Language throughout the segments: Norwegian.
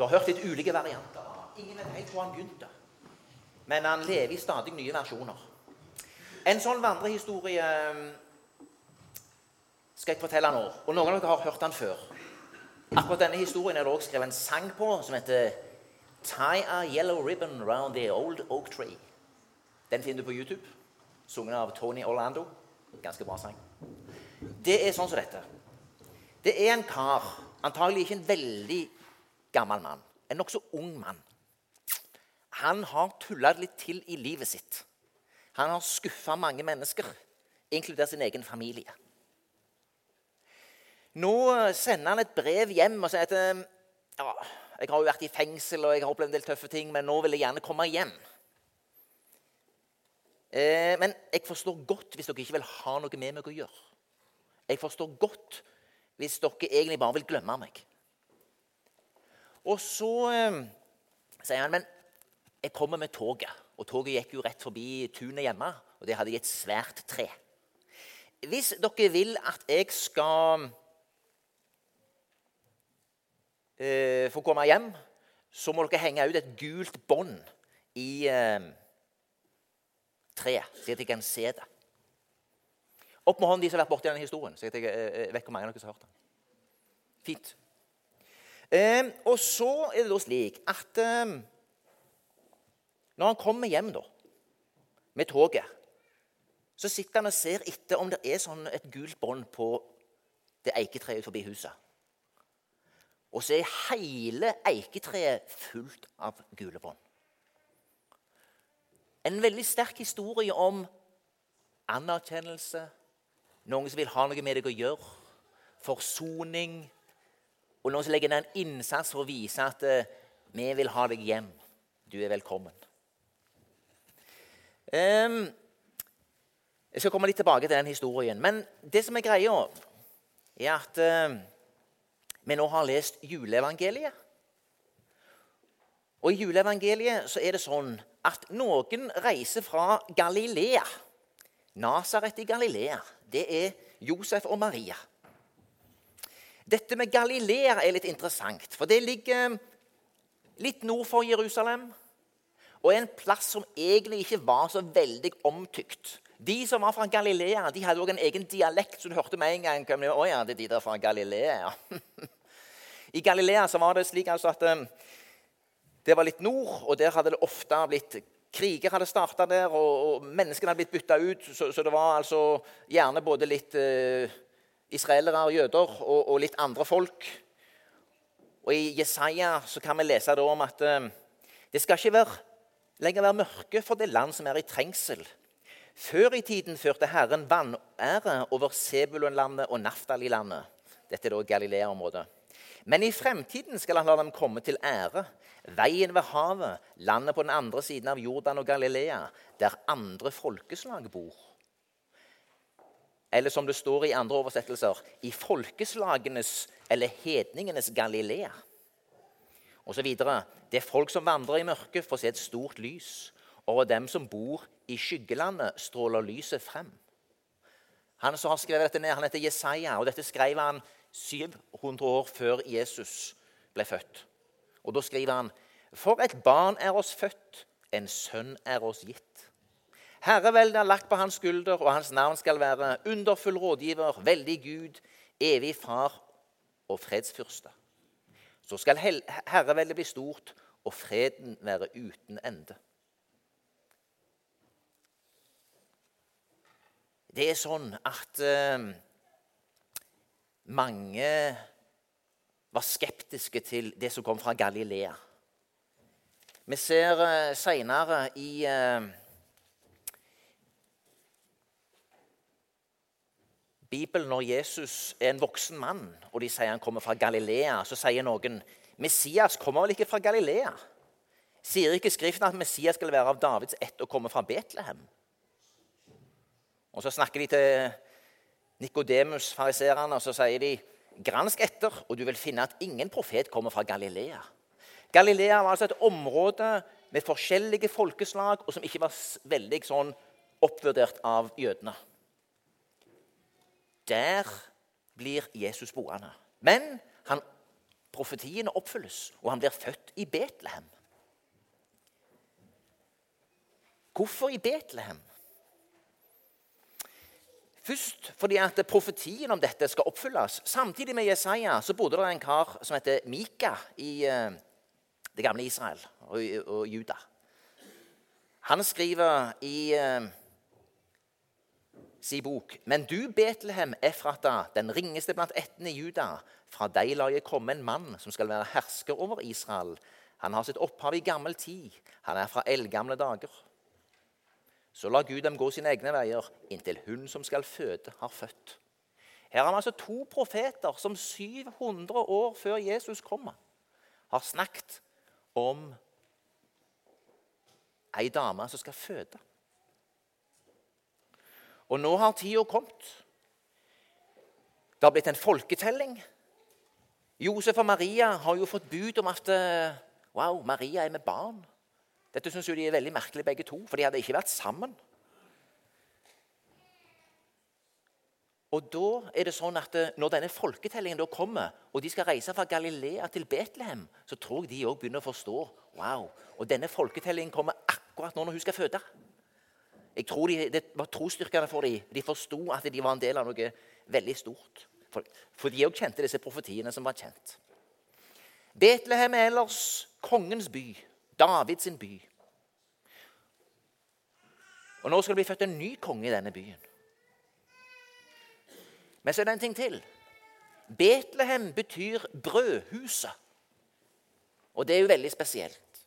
Du har hørt litt ulike varianter. Ingen vet helt hvor han begynte. Men han lever i stadig nye versjoner. En sånn vandrehistorie eh, skal jeg fortelle nå. Og noen av dere har hørt den før. Akkurat denne historien er det også skrevet en sang på som heter 'Tie a yellow ribbon round the old oak tree'. Den finner du på YouTube. Sunget av Tony Orlando. Ganske bra sang. Det er sånn som dette. Det er en kar, antagelig ikke en veldig gammel mann, en nokså ung mann. Han har tulla litt til i livet sitt. Han har skuffa mange mennesker, inkludert sin egen familie. Nå sender han et brev hjem og sier at ja, jeg har jo vært i fengsel og jeg har opplevd en del tøffe ting, men nå vil jeg gjerne komme hjem. Eh, men jeg forstår godt hvis dere ikke vil ha noe med meg å gjøre. Jeg forstår godt hvis dere egentlig bare vil glemme meg. Og så eh, sier han men jeg kommer med toget. Og toget gikk jo rett forbi tunet hjemme, og det hadde jeg et svært tre. Hvis dere vil at jeg skal eh, få komme hjem, så må dere henge ut et gult bånd i eh, treet, så jeg kan se det. Opp med hånden de som har vært borti denne historien. så jeg eh, vet hvor mange av dere som har hørt den. Fint. Eh, og så er det da slik at eh, når han kommer hjem da, med toget, så sitter han og ser etter om det er sånn et gult bånd på det eiketreet forbi huset. Og så er hele eiketreet fullt av gule bånd. En veldig sterk historie om anerkjennelse, noen som vil ha noe med deg å gjøre, forsoning, og nå legger en innsats for å vise at eh, vi vil ha deg hjem. Du er velkommen. Um, jeg skal komme litt tilbake til den historien. Men det som er greia, er at uh, vi nå har lest juleevangeliet. Og I juleevangeliet så er det sånn at noen reiser fra Galilea. Nasaret i Galilea. Det er Josef og Maria. Dette med Galilea er litt interessant, for det ligger litt nord for Jerusalem og en plass som egentlig ikke var så veldig omtykt. De som var fra Galilea, de hadde også en egen dialekt, så du hørte med en gang å ja, det er de der fra Galilea. I Galilea så var det slik altså at um, det var litt nord, og der hadde det ofte blitt Kriger hadde starta der, og, menneskene hadde blitt bytta ut. Så, det var altså gjerne både litt uh, israelere og jøder og, og, litt andre folk. Og I Jesaja så kan vi lese da om at uh, det skal ikke være lenger være mørke for det land som er i trengsel. Før i tiden førte Herren vanære over Sebulonlandet og Naftali-landet. Dette er da Galilea-området. Men i fremtiden skal han la dem komme til ære. Veien ved havet, landet på den andre siden av Jordan og Galilea, der andre folkeslag bor. Eller som det står i andre oversettelser i folkeslagenes eller hedningenes Galilea Og så videre. Det er folk som vandrer i mørket, får se et stort lys. Over dem som bor i skyggelandet, stråler lyset frem. Han som har skrevet dette ned, han heter Jesaja, og dette skrev han 700 år før Jesus ble født. Og Da skriver han For et barn er oss født, en sønn er oss gitt. Herreveldet er lagt på hans skulder, og hans navn skal være underfull rådgiver, veldig Gud, evig far og fredsfyrste. Så skal herreveldet bli stort og freden være uten ende. Det er sånn at eh, mange var skeptiske til det som kom fra Galilea. Vi ser eh, seinere i eh, Bibelen, når Jesus er en voksen mann, og de sier han kommer fra Galilea, så sier noen Messias kommer vel ikke fra Galilea? Sier ikke Skriften at Messias skal være av Davids ett og komme fra Betlehem? Og Så snakker de til Nikodemus, fariserene, og så sier de Gransk etter, og du vil finne at ingen profet kommer fra Galilea. Galilea var altså et område med forskjellige folkeslag, og som ikke var veldig sånn oppvurdert av jødene der blir Jesus boende. Men han profetiene oppfylles, og han blir født i Betlehem. Hvorfor i Betlehem? Først fordi at profetien om dette skal oppfylles. Samtidig med Jesaja så bodde det en kar som heter Mika i uh, det gamle Israel og, og, Juda. Han skriver i sin bok Men du, Betlehem Efrata, den ringeste blant ættene i Juda, fra deg lar jeg komme en mann som skal være hersker over Israel. Han har sitt opphav i gammel tid. Han er fra eldgamle dager. Så lar Gud dem gå sine egne veier inntil hun som skal føde, har født. Her har vi altså to profeter som 700 år før Jesus kommer, har snakket om ei dame som skal føde. Og nå har tida kommet. Det har blitt en folketelling. Josef og Maria har jo fått bud om at eh, wow, Maria er med barn. Dette syns de er veldig merkelig, begge to, for de hadde ikke vært sammen. Og da er det sånn at eh, Når denne folketellingen da kommer, og de skal reise fra Galilea til Betlehem, så tror jeg de òg begynner å forstå wow, og denne folketellingen kommer akkurat nå når hun skal føde. Jeg tror de, Det var trosstyrkende for dem. De forsto at de var en del av noe veldig stort. For, for de òg kjente disse profetiene som var kjent. Betlehem er ellers kongens by. Davids by. Og nå skal det bli født en ny konge i denne byen. Men så er det en ting til. Betlehem betyr brødhuset. Og det er jo veldig spesielt.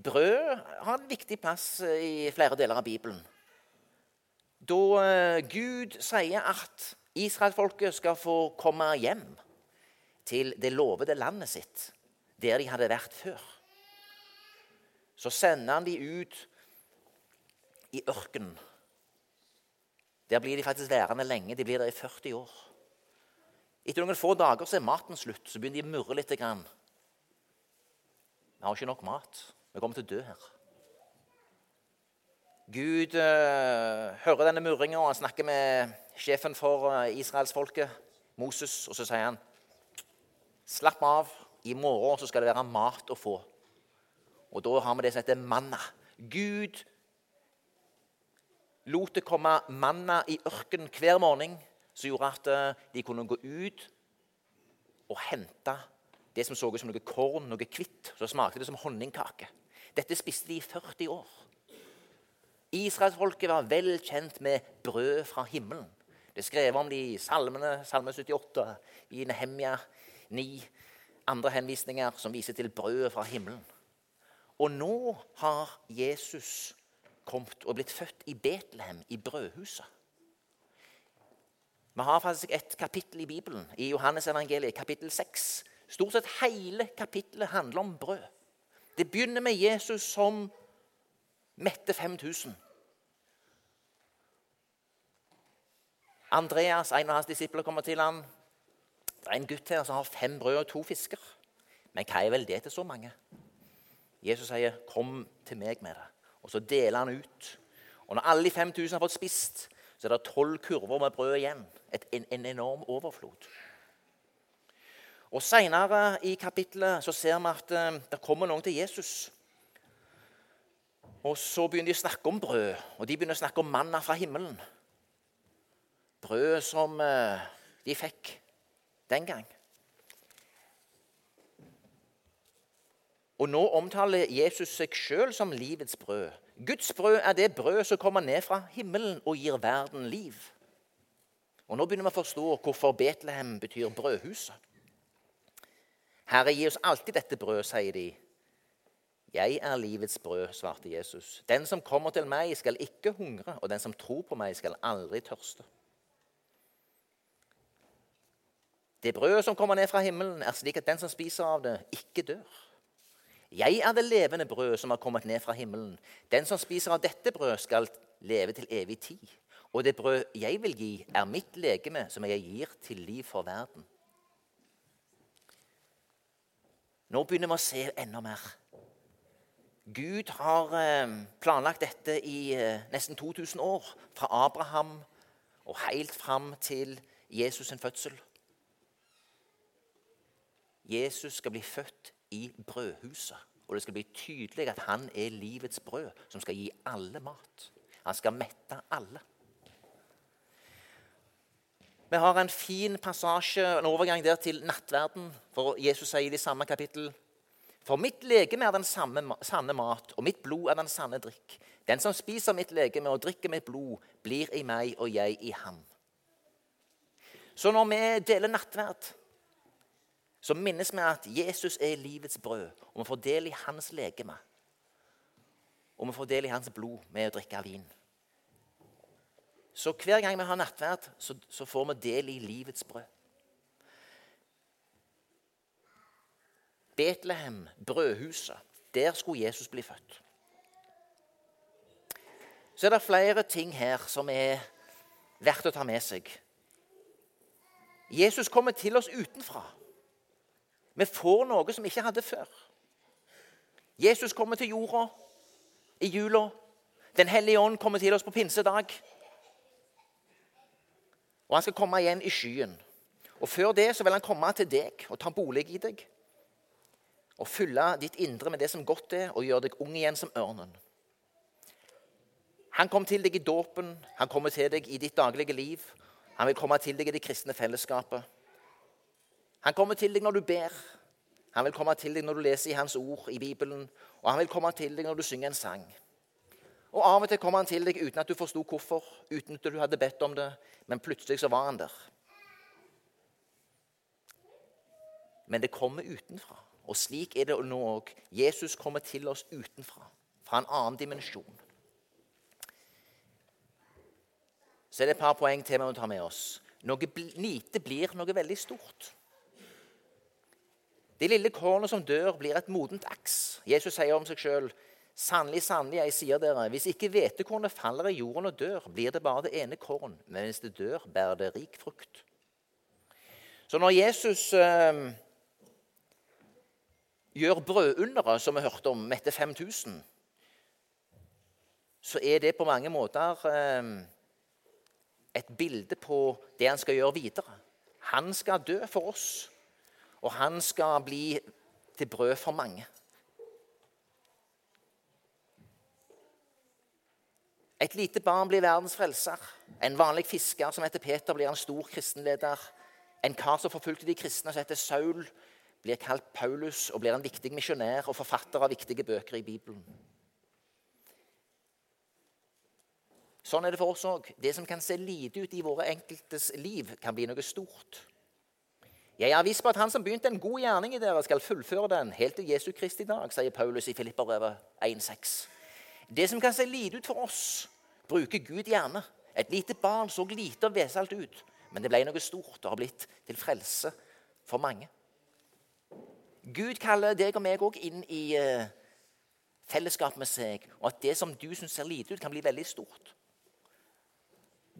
Brød har en viktig plass i flere deler av Bibelen. Da eh, Gud sier at Israelfolket skal få komme hjem til det lovede landet sitt, der de hadde vært før så sender han de ut i ørkenen. Der blir de faktisk værende lenge. De blir der i 40 år. Etter noen få dager så er maten slutt. Så begynner de å murre litt. Grann. Vi har ikke nok mat. Vi kommer til å dø her. Gud uh, hører denne murringa, og han snakker med sjefen for uh, israelsfolket, Moses, og så sier han Slapp av. I morgen så skal det være mat å få. Og da har vi det som heter manna. Gud lot det komme manna i ørkenen hver morgen, som gjorde at eh, de kunne gå ut og hente det som så ut som noe korn, noe hvitt. Så smakte det som honningkake. Dette spiste de i 40 år. Israelsfolket var vel kjent med brød fra himmelen. Det er skrevet om det i salmene, Salme 78, i Nehemia 9, andre henvisninger som viser til brødet fra himmelen. Og nå har Jesus kommet og blitt født i Betlehem, i brødhuset. Vi har faktisk et kapittel i Bibelen, i Johannes evangeliet, kapittel 6. Stort sett hele kapittelet handler om brød. Det begynner med Jesus som mette 5000. Andreas, en av hans disipler, kommer til ham. Det er en gutt her som har fem brød og to fisker. Men hva er vel det til så mange? Jesus sier, 'Kom til meg med det.' Og så deler han ut. Og når alle de 5000 har fått spist, så er det tolv kurver med brød igjen. Et, en, en, enorm overflod. Og Senere i kapittelet så ser vi at uh, det kommer noen til Jesus. Og Så begynner de å snakke om brød, og de begynner å snakke om manna fra himmelen. Brød som uh, de fikk den gang. Og nå omtaler Jesus seg sjøl som livets brød. Guds brød er det brød som kommer ned fra himmelen og gir verden liv. Og Nå begynner vi å forstå hvorfor Betlehem betyr brødhuset. Herre, gi oss alltid dette brød, sier de. Jeg er livets brød, svarte Jesus. Den som kommer til meg, skal ikke hungre, og den som tror på meg, skal aldri tørste. Det brødet som kommer ned fra himmelen, er slik at den som spiser av det, ikke dør. Jeg er det levende brød som har kommet ned fra himmelen. Den som spiser av dette brød, skal leve til evig tid. Og det brød jeg vil gi, er mitt legeme, som jeg gir til liv for verden. Nå begynner vi å se enda mer. Gud har eh, planlagt dette i eh, nesten 2000 år. Fra Abraham og helt fram til Jesus' sin fødsel. Jesus skal bli født i brødhuset. Og det skal bli tydelig at han er livets brød, som skal gi alle mat. Han skal mette alle. Vi har en fin passasje, en overgang der til nattverden. For Jesus sier i det samme kapittel For mitt legeme er den samme, sanne mat, og mitt blod er den sanne drikk. Den som spiser mitt legeme og drikker mitt blod, blir i meg og jeg i ham. Så når vi deler nattverd, så minnes vi at Jesus er livets brød, og vi får del i hans legeme. Og vi får del i hans blod med å drikke vin. Så hver gang vi har nattverd, så, så får vi del i livets brød. Betlehem, brødhuset, der skulle Jesus bli født. Så er det flere ting her som er verdt å ta med seg. Jesus kommer til oss utenfra. Vi får noe som vi ikke hadde før. Jesus kommer til jorda i jula. Den hellige ånd kommer til oss på pinsedag. Og han skal komme igjen i skyen. Og Før det så vil han komme til deg og ta bolig i deg. Og fylle ditt indre med det som godt er, og gjøre deg ung igjen som ørnen. Han kom til deg i dåpen, han kommer til deg i ditt daglige liv. Han vil komme til deg i det kristne fellesskapet. Han kommer til deg når du ber. Han vil komme til deg når du leser i Hans ord i Bibelen. Og han vil komme til deg når du synger en sang. Og Av og til kommer han til deg uten at du forsto hvorfor, uten at du hadde bedt om det, men plutselig så var han der. Men det kommer utenfra. Og slik er det nå òg. Jesus kommer til oss utenfra, fra en annen dimensjon. Så er det et par poeng til vi må ta med oss. Noe lite blir noe veldig stort. Det lille kornet som dør, blir et modent aks. Jesus sier om seg sjøl Sannelig, sannelig, jeg sier dere, hvis ikke hvetekornet faller i jorden og dør, blir det bare det ene korn, men hvis det dør, bærer det rik frukt. Så når Jesus eh, gjør brødunderet, som vi hørte om, metter 5000, så er det på mange måter eh, et bilde på det han skal gjøre videre. Han skal dø for oss, og han skal bli til brød for mange. Et lite barn blir verdens frelser. En vanlig fisker som heter Peter, blir en stor kristenleder. En kar som forfulgte de kristne, som heter Saul, blir kalt Paulus og blir en viktig misjonær og forfatter av viktige bøker i Bibelen. Sånn er det for oss òg. Det som kan se lite ut i våre enkeltes liv, kan bli noe stort. Jeg er viss på at han som begynte en god gjerning i dere, skal fullføre den helt til Jesu Kristi dag, sier Paulus i Filipperbrevet 1,6. Det som kan se lite ut for oss, bruker Gud gjerne. Et lite barn så lite og vesalt ut, men det ble noe stort og har blitt til frelse for mange. Gud kaller deg og meg òg inn i uh, fellesskap med seg, og at det som du syns ser lite ut, kan bli veldig stort.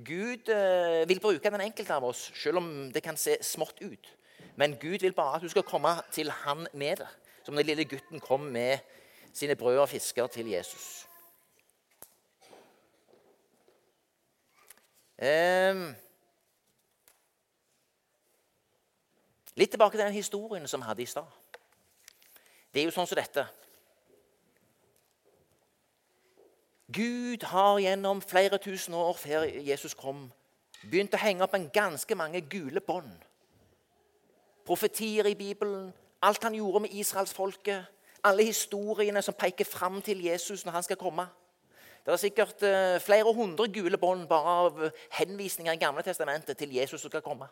Gud uh, vil bruke den enkelte av oss, selv om det kan se smått ut. Men Gud vil bare at du skal komme til Han med det, som den lille gutten kom med sine brød og fisker til Jesus. Um, litt tilbake til den historien som vi hadde i stad. Det er jo sånn som dette. Gud har gjennom flere tusen år før Jesus kom, begynt å henge opp en ganske mange gule bånd. Profetier i Bibelen, alt han gjorde med israelsfolket, alle historiene som peker fram til Jesus når han skal komme. Det er sikkert eh, flere hundre gule bånd bare av henvisninger i Gamle testamentet til Jesus som skal komme.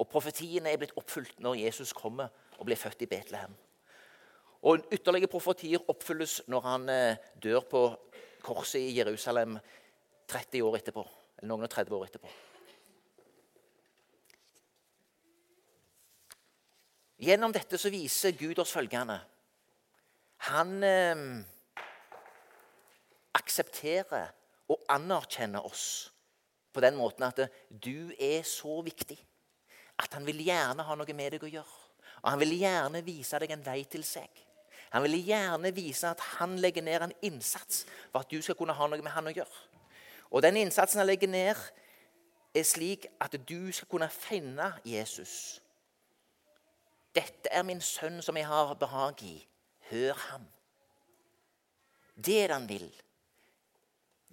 Og profetiene er blitt oppfylt når Jesus kommer og blir født i Betlehem. Og Ytterligere profetier oppfylles når han eh, dør på korset i Jerusalem 30 år etterpå. Eller noen og 30 år etterpå. Gjennom dette så viser Gud oss følgende. Han eh, aksepterer og anerkjenner oss på den måten at du er så viktig at han vil gjerne ha noe med deg å gjøre. Og han vil gjerne vise deg en vei til seg. Han vil gjerne vise at han legger ned en innsats for at du skal kunne ha noe med han å gjøre. Og den innsatsen han legger ned, er slik at du skal kunne finne Jesus. 'Dette er min sønn som jeg har behag i. Hør ham.' Det er det han vil.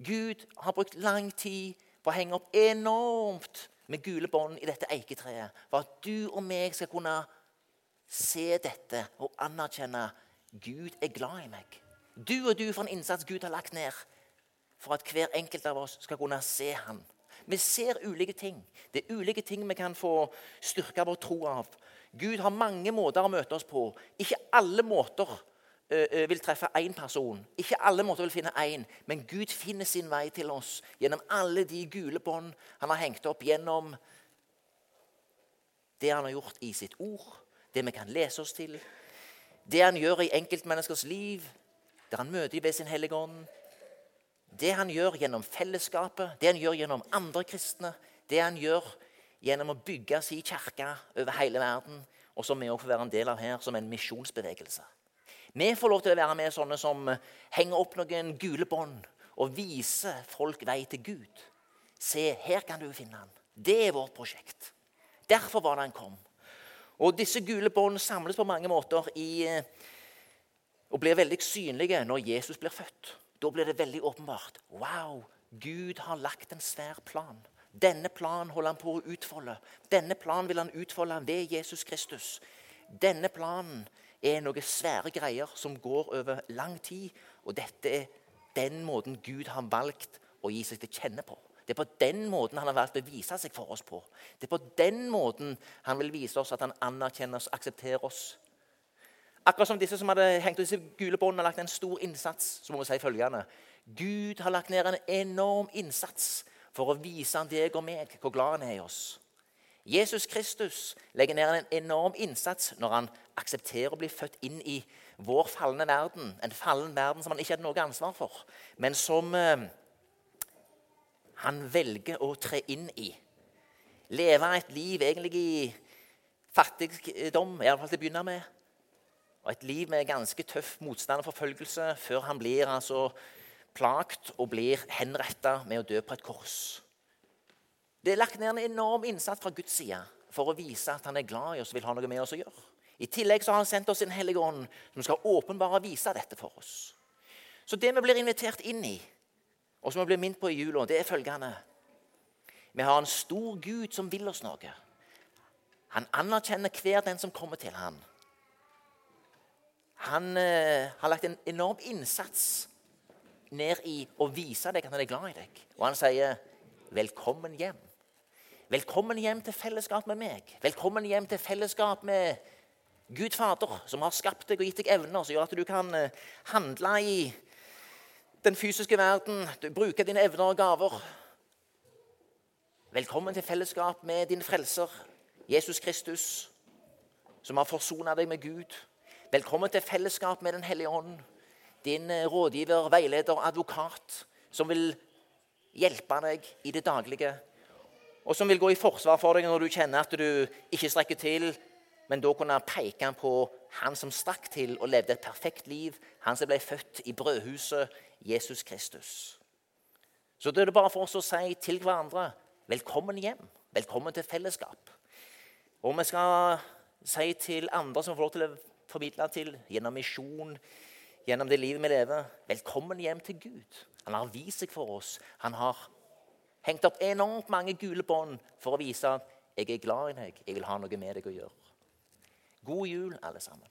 Gud har brukt lang tid på å henge opp enormt med gule bånd i dette eiketreet for at du og meg skal kunne se dette og anerkjenne Gud er glad i meg. Du og du for en innsats Gud har lagt ned for at hver enkelt av oss skal kunne se Han. Vi ser ulike ting. Det er ulike ting vi kan få styrka vår tro av. Gud har mange måter å møte oss på. Ikke alle måter vil treffe én person. Ikke alle måter vil finne én, men Gud finner sin vei til oss gjennom alle de gule bånd han har hengt opp gjennom det han har gjort i sitt ord, det vi kan lese oss til, det han gjør i enkeltmenneskers liv, der han møter ved sin hellige ånd, det han gjør gjennom fellesskapet, det han gjør gjennom andre kristne, det han gjør gjennom å bygge sin kirke over hele verden, og som vi også får være en del av her, som en misjonsbevegelse. Vi får lov til å være med sånne som henger opp noen gule bånd og viser folk vei til Gud. Se, her kan du finne han. Det er vårt prosjekt. Derfor var det han kom. Og Disse gule bånd samles på mange måter i, og blir veldig synlige når Jesus blir født. Da blir det veldig åpenbart. Wow, Gud har lagt en svær plan. Denne planen holder han på å utfolde. Denne planen vil han utfolde ved Jesus Kristus. Denne planen er noen svære greier som går over lang tid. Og dette er den måten Gud har valgt å gi seg til kjenne på. Det er på den måten han har valgt å vise seg for oss på. Det er på den måten han vil vise oss at han anerkjenner oss, aksepterer oss. Akkurat som disse som hadde hengt ut disse gule båndene og lagt en stor innsats, så må vi si følgende Gud har lagt ned en enorm innsats for å vise deg og meg hvor glad han er i oss. Jesus Kristus legger ned en enorm innsats når han aksepterer å bli født inn i vår falne verden. En fallen verden som han ikke hadde noe ansvar for, men som eh, han velger å tre inn i. Leve et liv egentlig i fattigdom, iallfall til å begynne med. Og et liv med ganske tøff motstand og forfølgelse før han blir altså plagt og blir henretta med å dø på et kors. Det er lagt ned en enorm innsats fra Guds side for å vise at han er glad i oss og vil ha noe med oss å gjøre. I tillegg så har han sendt oss en hellige ånd som skal åpenbare vise dette for oss. Så det vi blir invitert inn i, og som vi blir minnet på i jula, det er følgende Vi har en stor Gud som vil oss noe. Han anerkjenner hver den som kommer til ham. Han eh, har lagt en enorm innsats ned i å vise deg at han er glad i deg. Og han sier 'velkommen hjem'. Velkommen hjem til fellesskap med meg. Velkommen hjem til fellesskap med Gud Fader, som har skapt deg og gitt deg evner som gjør at du kan eh, handle i den fysiske verden, du bruker dine evner og gaver. Velkommen til fellesskap med din frelser, Jesus Kristus, som har forsona deg med Gud. Velkommen til fellesskap med Den hellige ånd, din eh, rådgiver, veileder, advokat, som vil hjelpe deg i det daglige og som vil gå i forsvar for deg når du kjenner at du ikke strekker til, men da kunne peke på han som strakk til og levde et perfekt liv, han som ble født i brødhuset, Jesus Kristus. Så det er det bare for oss å si til hverandre velkommen hjem. Velkommen til fellesskap. Og vi skal si til andre som får lov til å formidle til gjennom misjon, gjennom det livet vi lever, velkommen hjem til Gud. Han har vist seg for oss. Han har hengt opp enormt mange gule bånd for å vise at jeg er glad i deg, jeg vil ha noe med deg å gjøre. God jul, alle sammen.